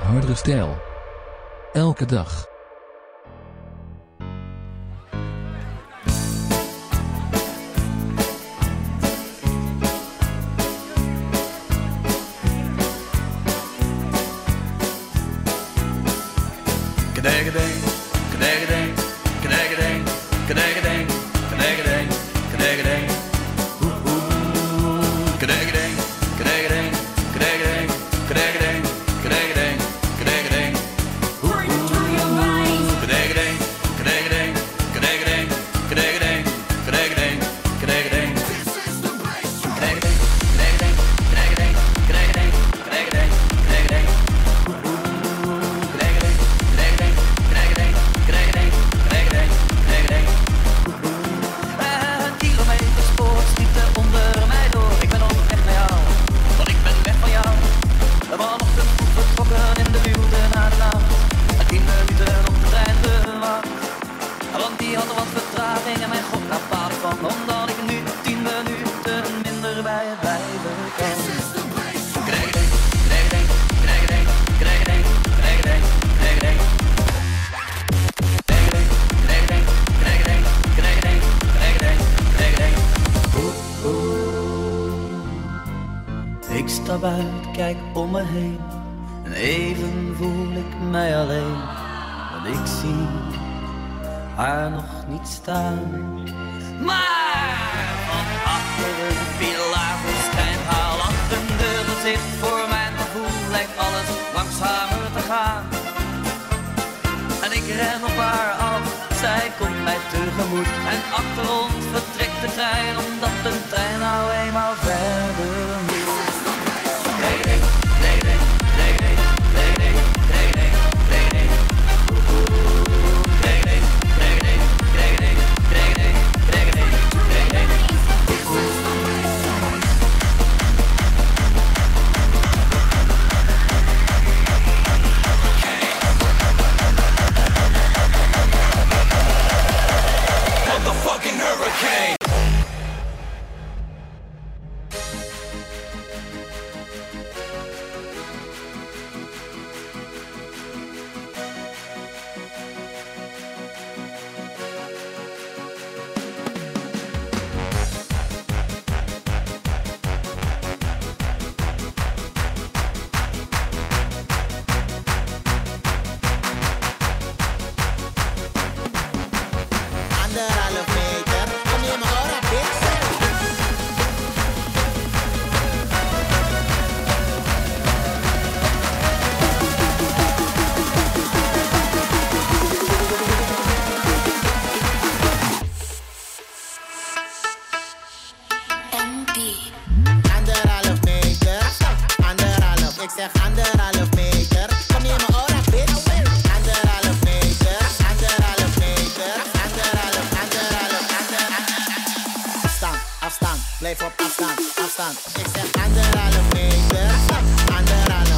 Hardere stijl. Elke dag. 在那 Blijf op afstand, afstand. Ik zeg anderen, alle meter, anderen,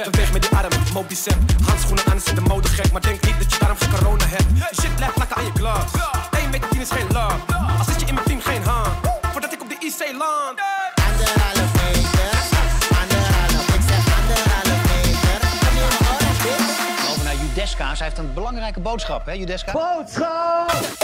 step. weg met die arm, Moby Handschoenen aan, zit de mode gek. Maar denk niet dat je daarom geen corona hebt. Shit blijft plakken aan je glas. 1 meter 10 is geen love. Als zit je in mijn team, geen hand. Voordat ik op de IC land. Over naar Judeska. Zij heeft een belangrijke boodschap, hè, Judeska? Boodschap!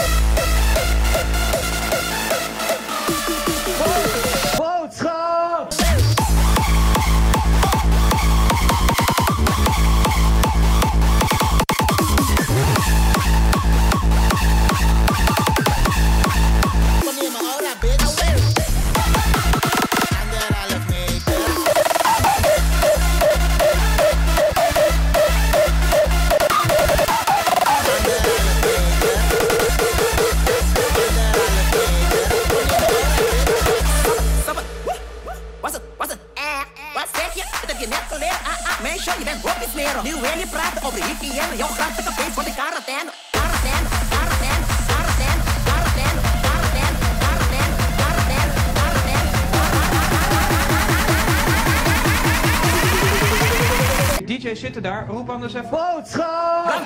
zero. really je praten over hygiëne. Jouw grappige feest wordt in quarantaine. karatijn. quarantaine. DJ's zitten daar, roep anders even. Boodschap!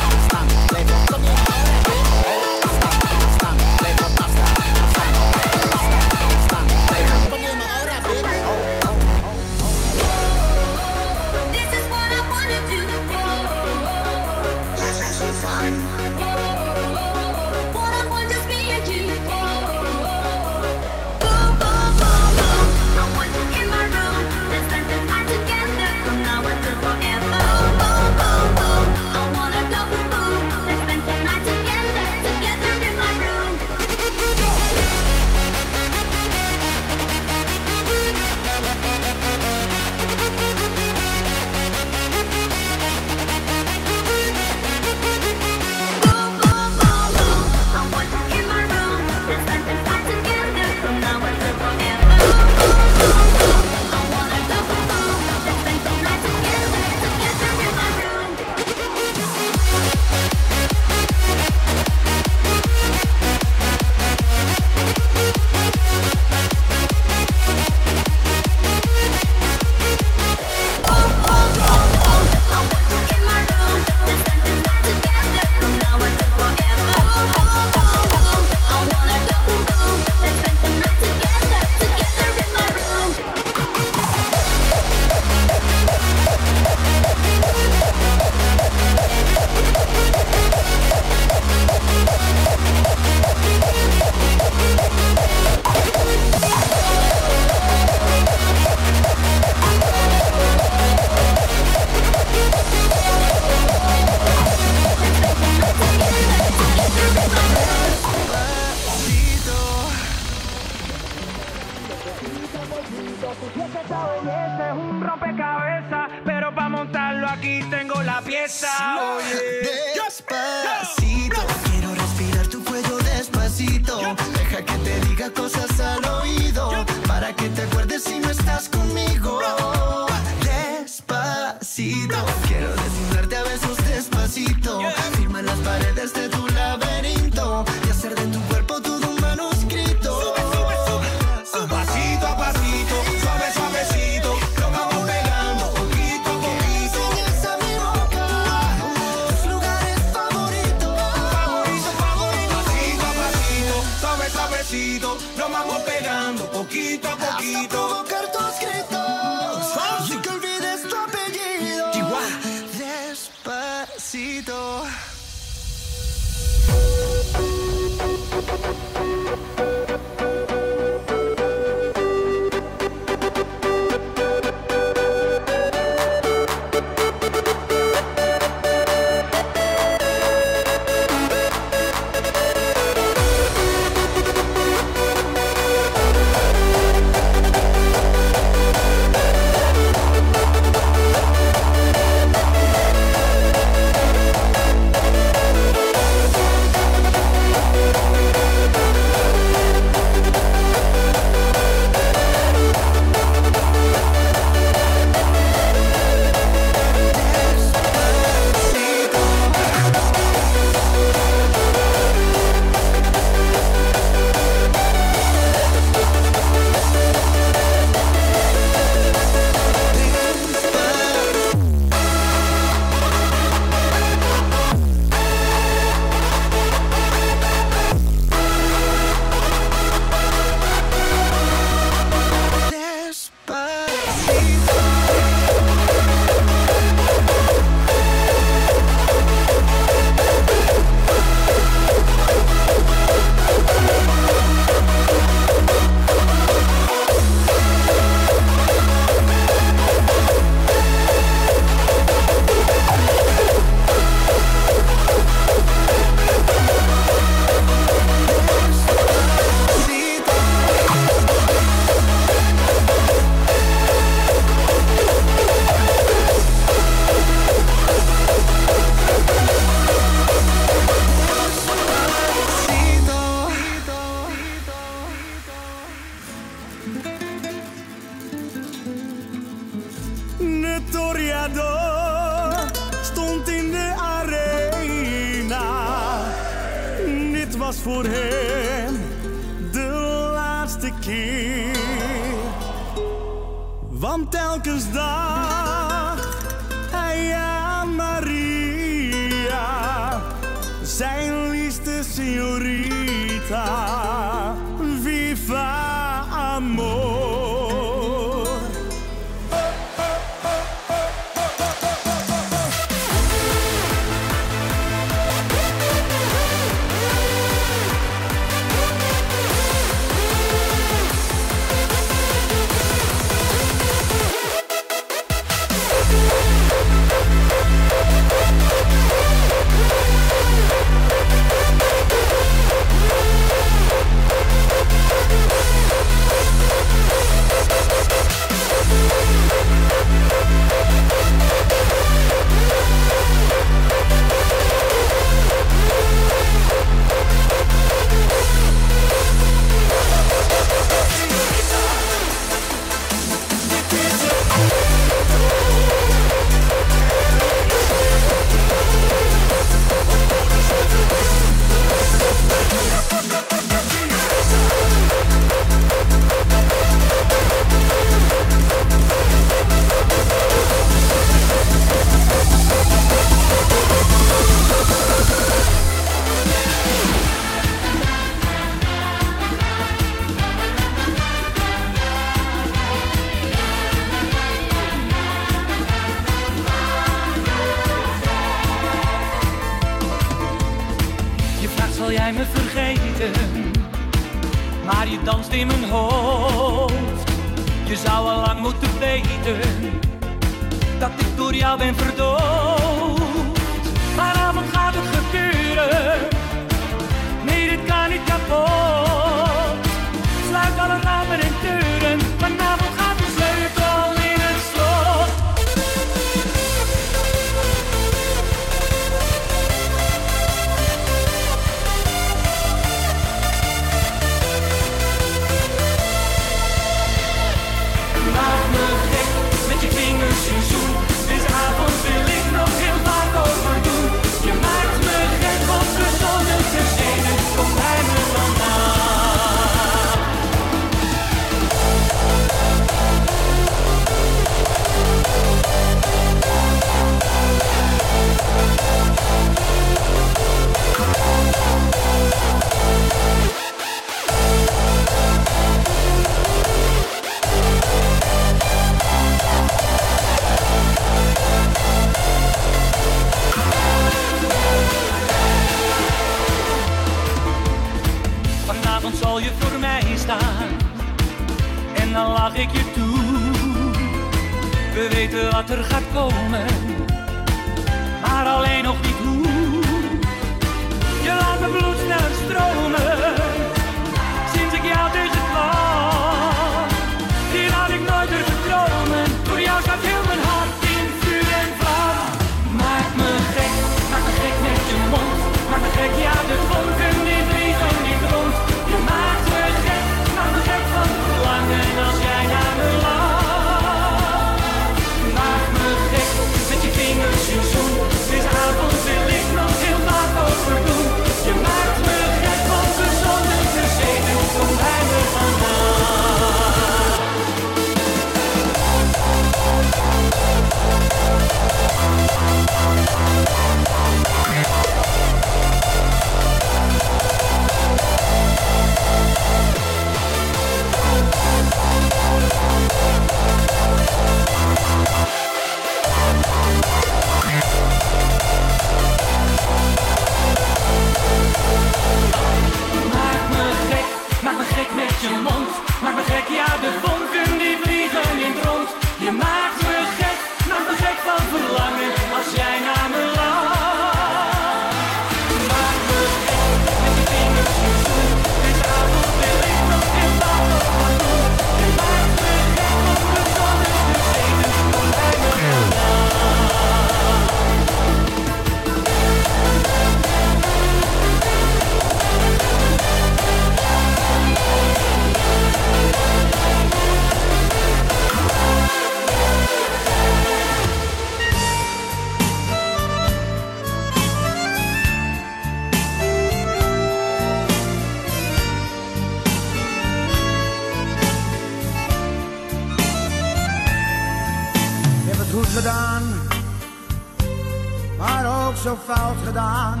fout gedaan?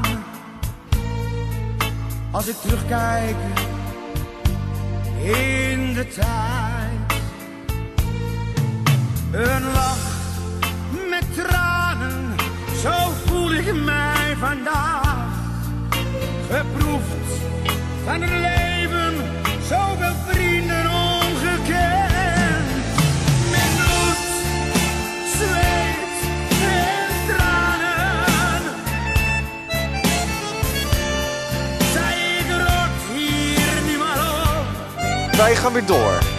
Als ik terugkijk in de tijd. Een lach met tranen, zo voel ik mij vandaag. Geproefd van het leven, zoveel vrienden. Wij gaan weer door.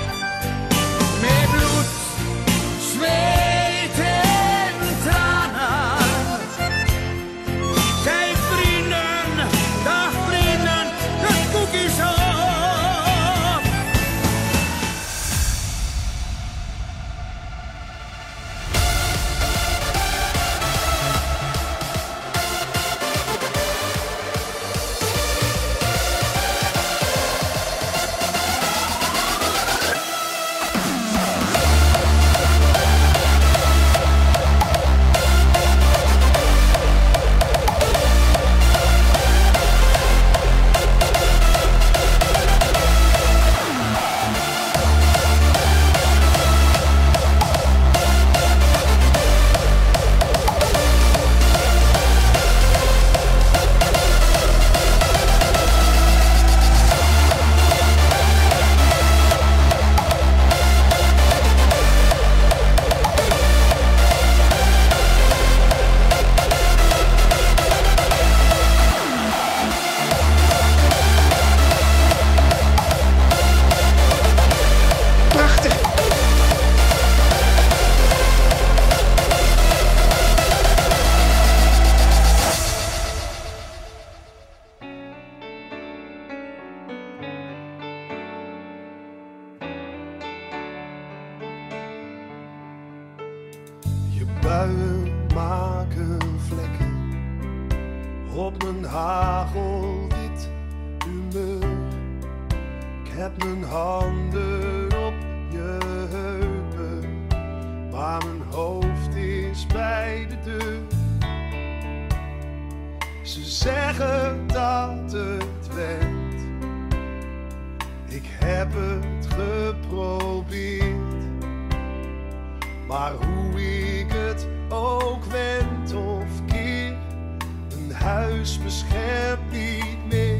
huis beschermt niet meer.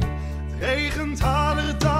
Het regent harder.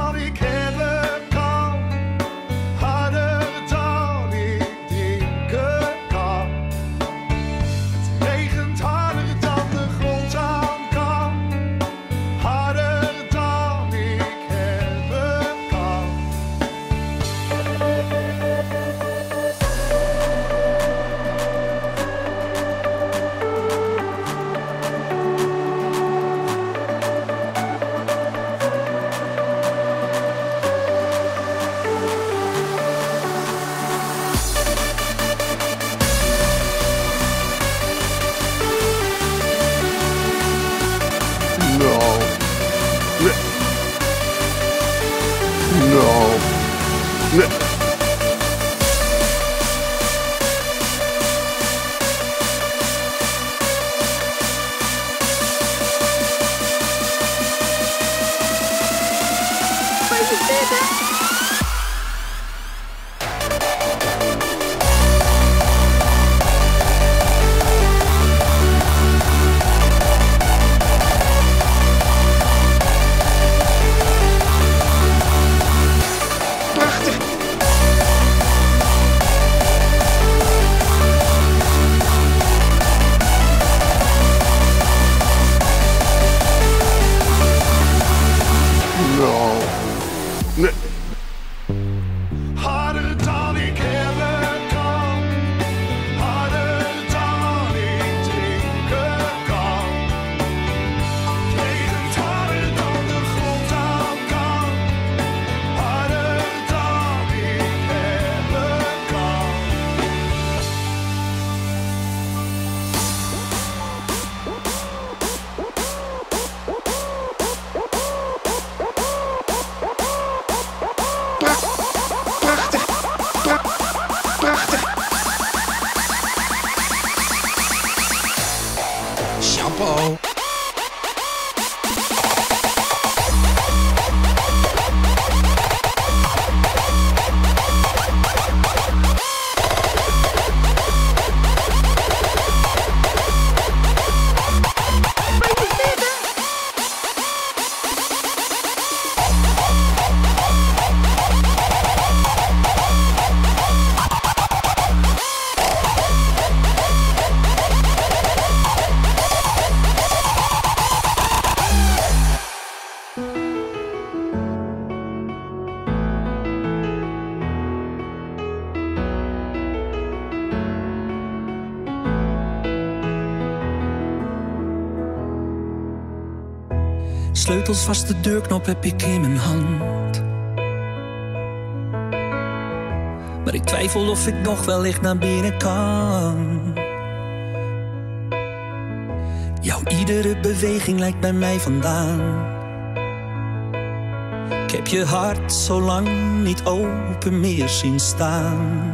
Sleutels vast, de deurknop heb ik in mijn hand. Maar ik twijfel of ik nog wellicht naar binnen kan. Jouw iedere beweging lijkt bij mij vandaan. Ik heb je hart zo lang niet open meer zien staan.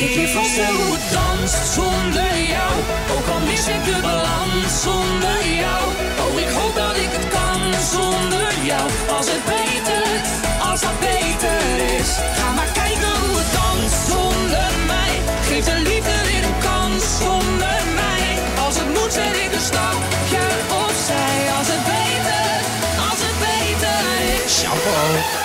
Ik leer vaststellen hoe het danst zonder jou. Ook al mis ik de balans zonder jou. Oh, ik hoop dat ik het kan zonder jou. Als het beter, als dat beter is. Ga maar kijken hoe het danst zonder mij. Geef de liefde weer een kans zonder mij. Als het moet zet ik een stapje opzij. Als het beter, als het beter is. Shampoo.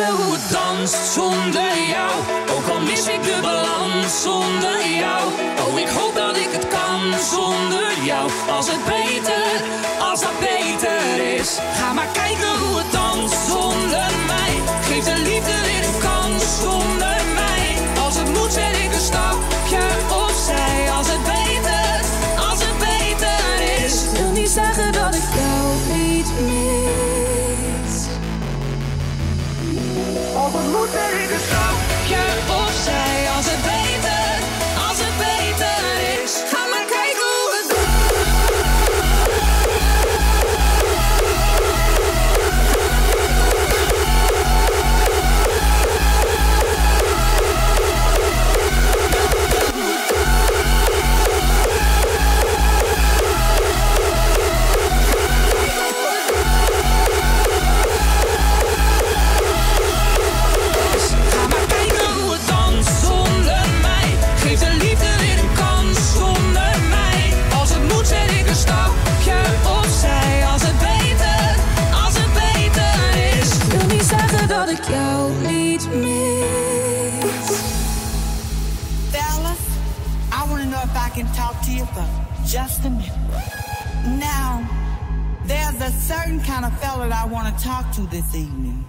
Vaststellen hoe het danst zonder jou. Ook al mis ik de balans zonder jou. Oh, ik hoop dat ik het kan zonder jou. Als het beter, als dat beter is. Ga maar kijken hoe het danst zonder mij. Geef de liefde just a minute. Now, there's a certain kind of fella that I want to talk to this evening.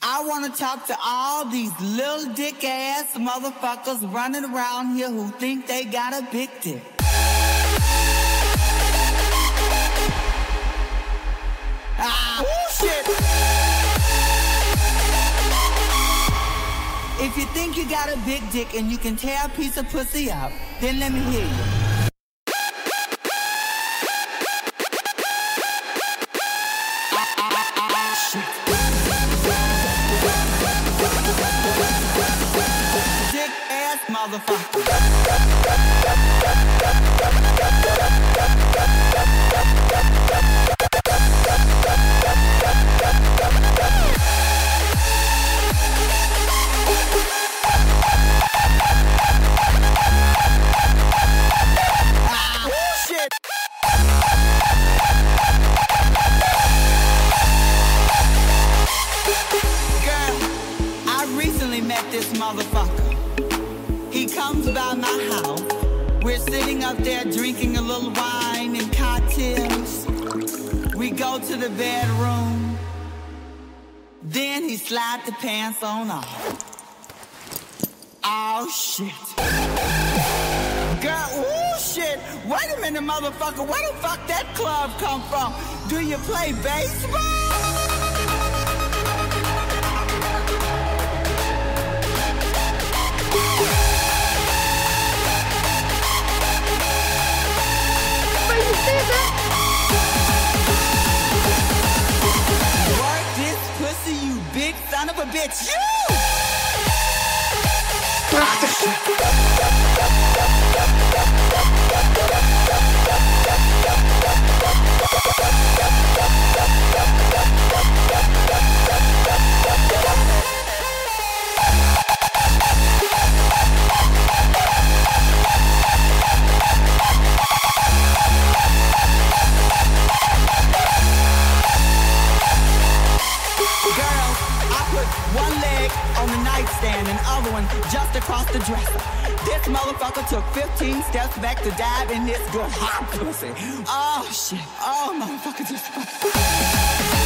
I want to talk to all these little dick ass motherfuckers running around here who think they got a big dick. Ah, shit! If you think you got a big dick and you can tear a piece of pussy up, then let me hear you. Motherfucker. Up there drinking a little wine and cocktails. We go to the bedroom. Then he slide the pants on off. Oh shit. Girl, ooh shit. Wait a minute, motherfucker. Where the fuck that club come from? Do you play baseball? big son of a bitch. You! on the nightstand, and other one just across the dresser. This motherfucker took 15 steps back to dive in this good hot pussy. Oh shit. Oh motherfucker just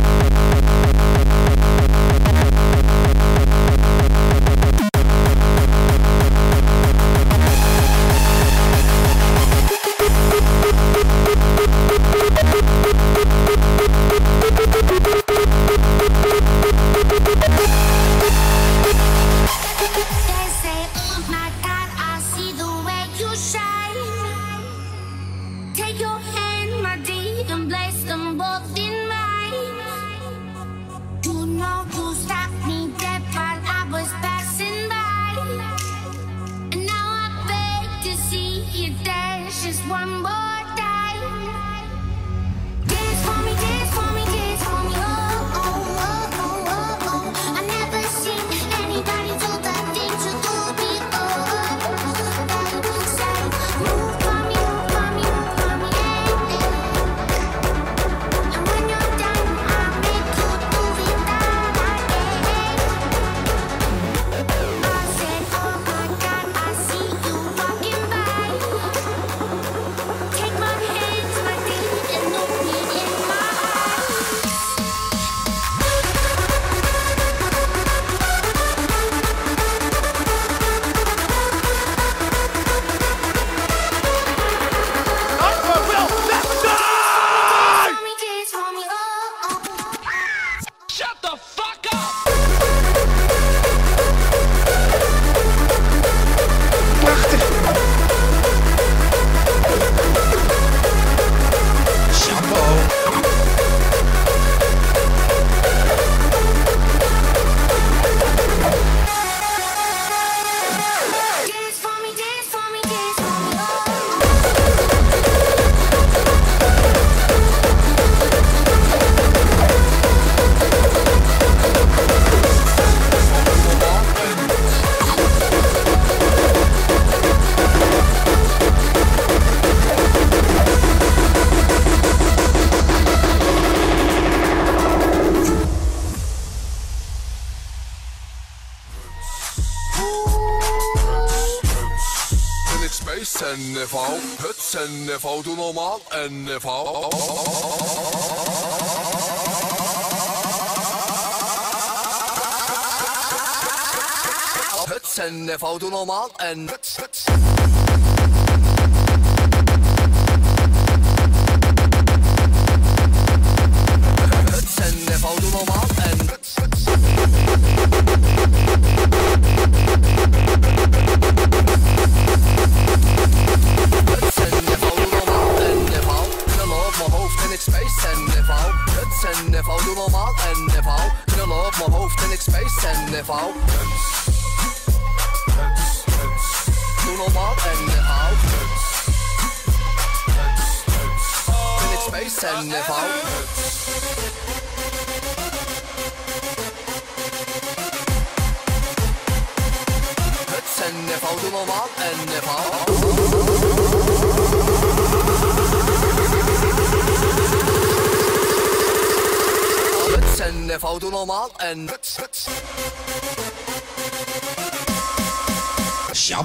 and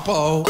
Oh.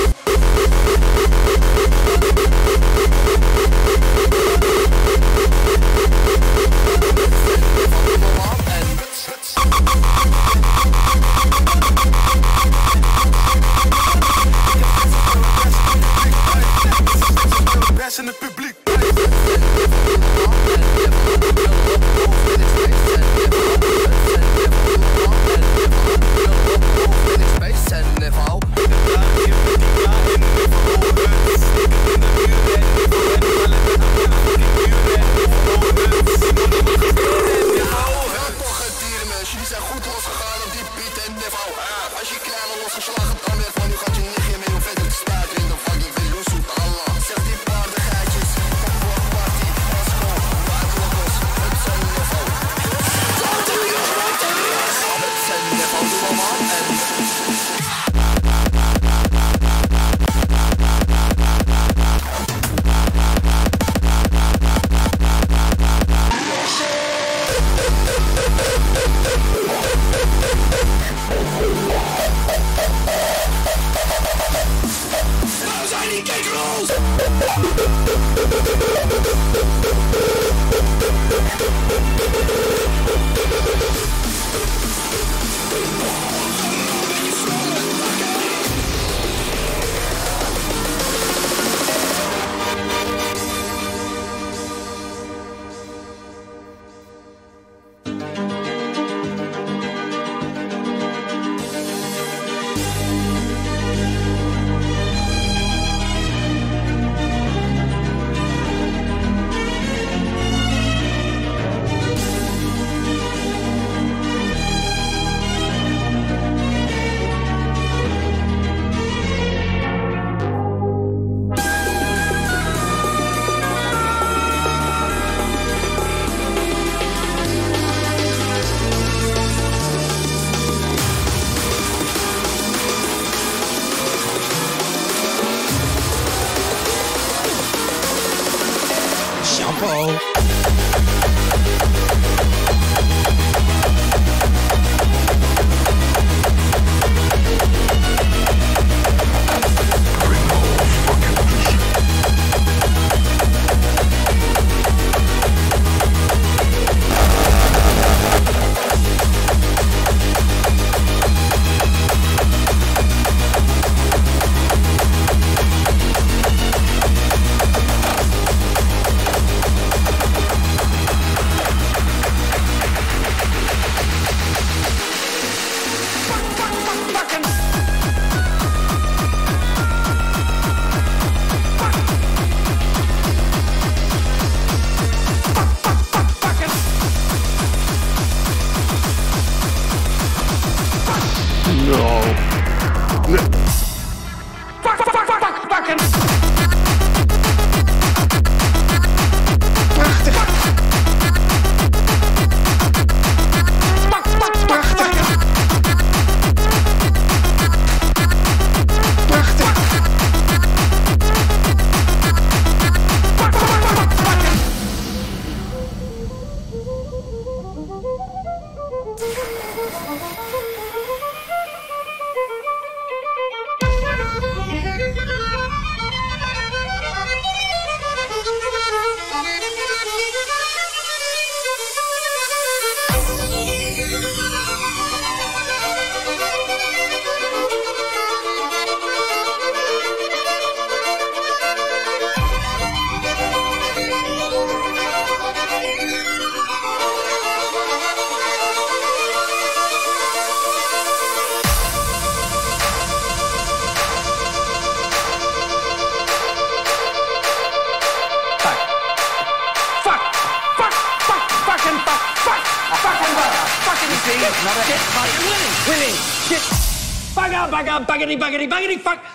Buggity! Buggity! Buggity! Fuck!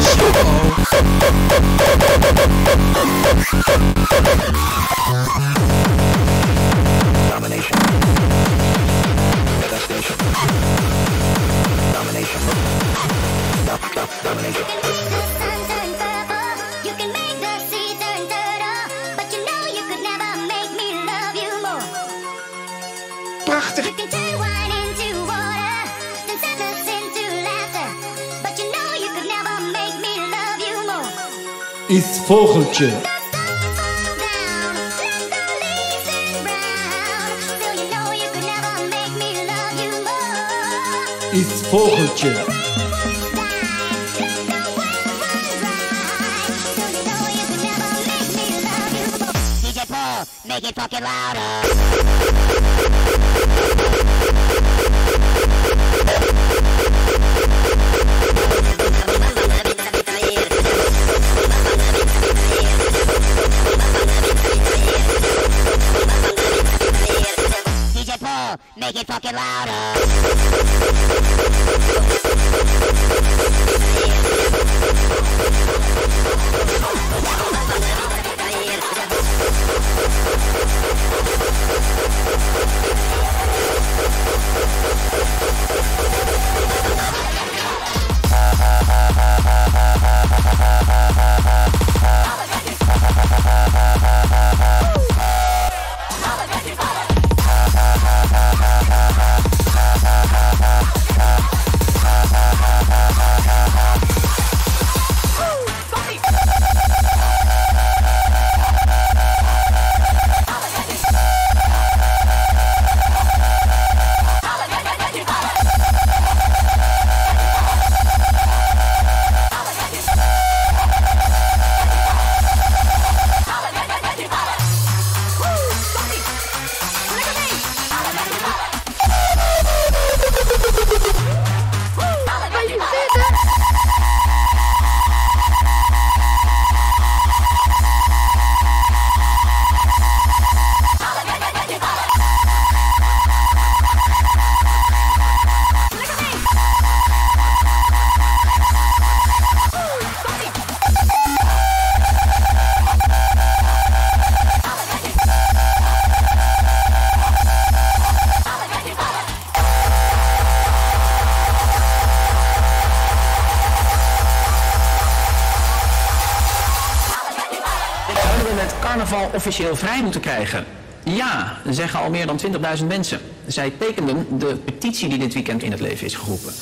show. vogeltje. Iets vogeltje. Officieel vrij moeten krijgen? Ja, zeggen al meer dan 20.000 mensen. Zij tekenden de petitie die dit weekend in het leven is geroepen.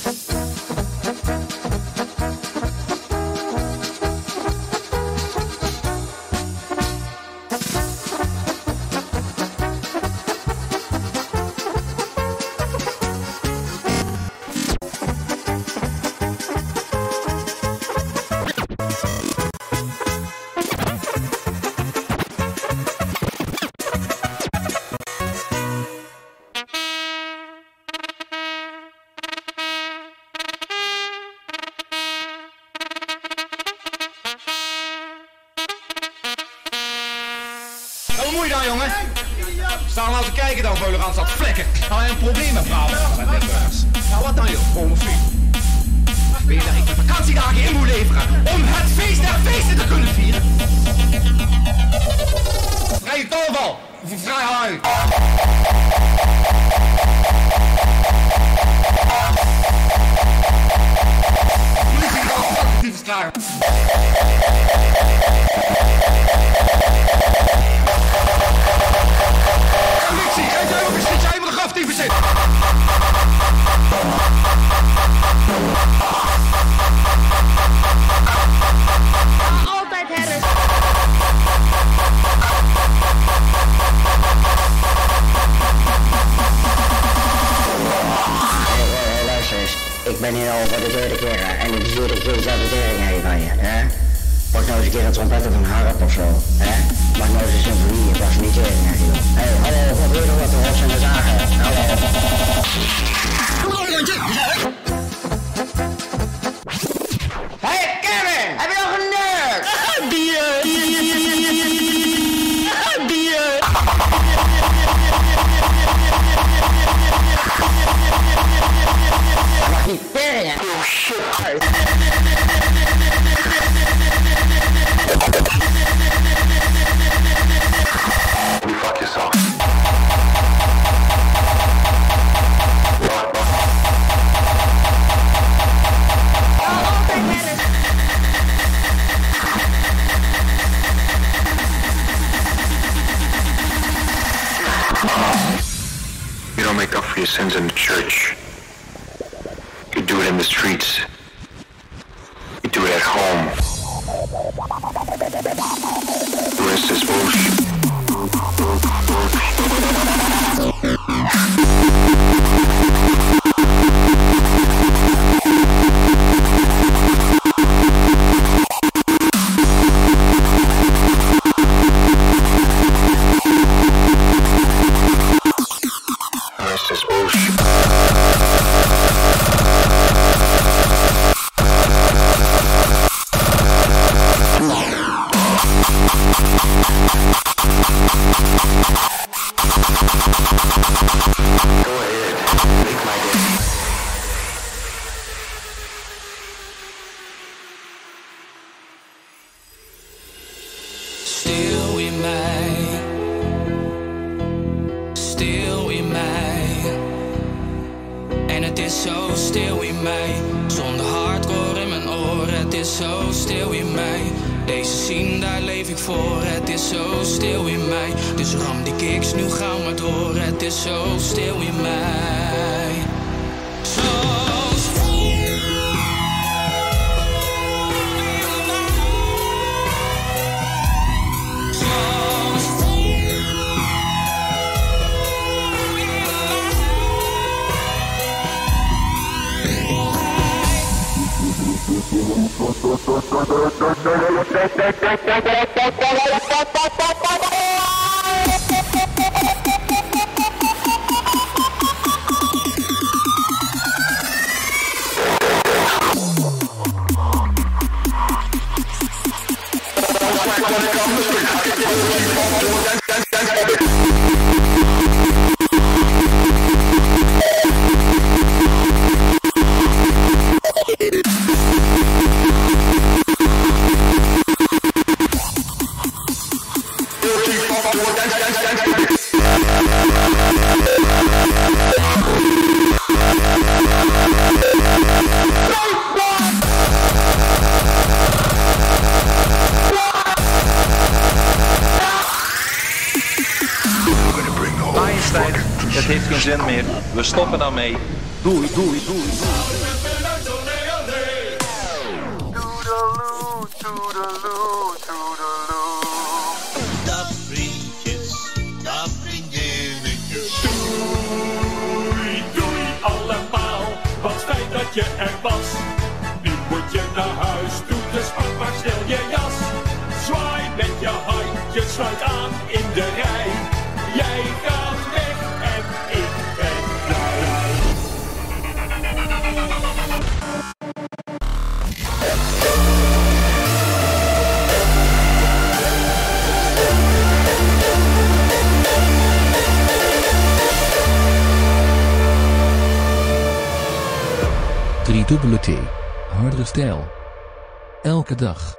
Ik ben hier al voor de derde keer en ik zie dat je dezelfde tering van je, hè? Pak nou eens een keer het trompetten van Harp of zo, hè? Maak nou eens een symfonie, het was niet tering hè, joh. Hey, hallo, wat wil je wat te hossen en de zagen? Hallo. Transcendent Church. Stoppen daarmee. Doei, doei, doei. годах.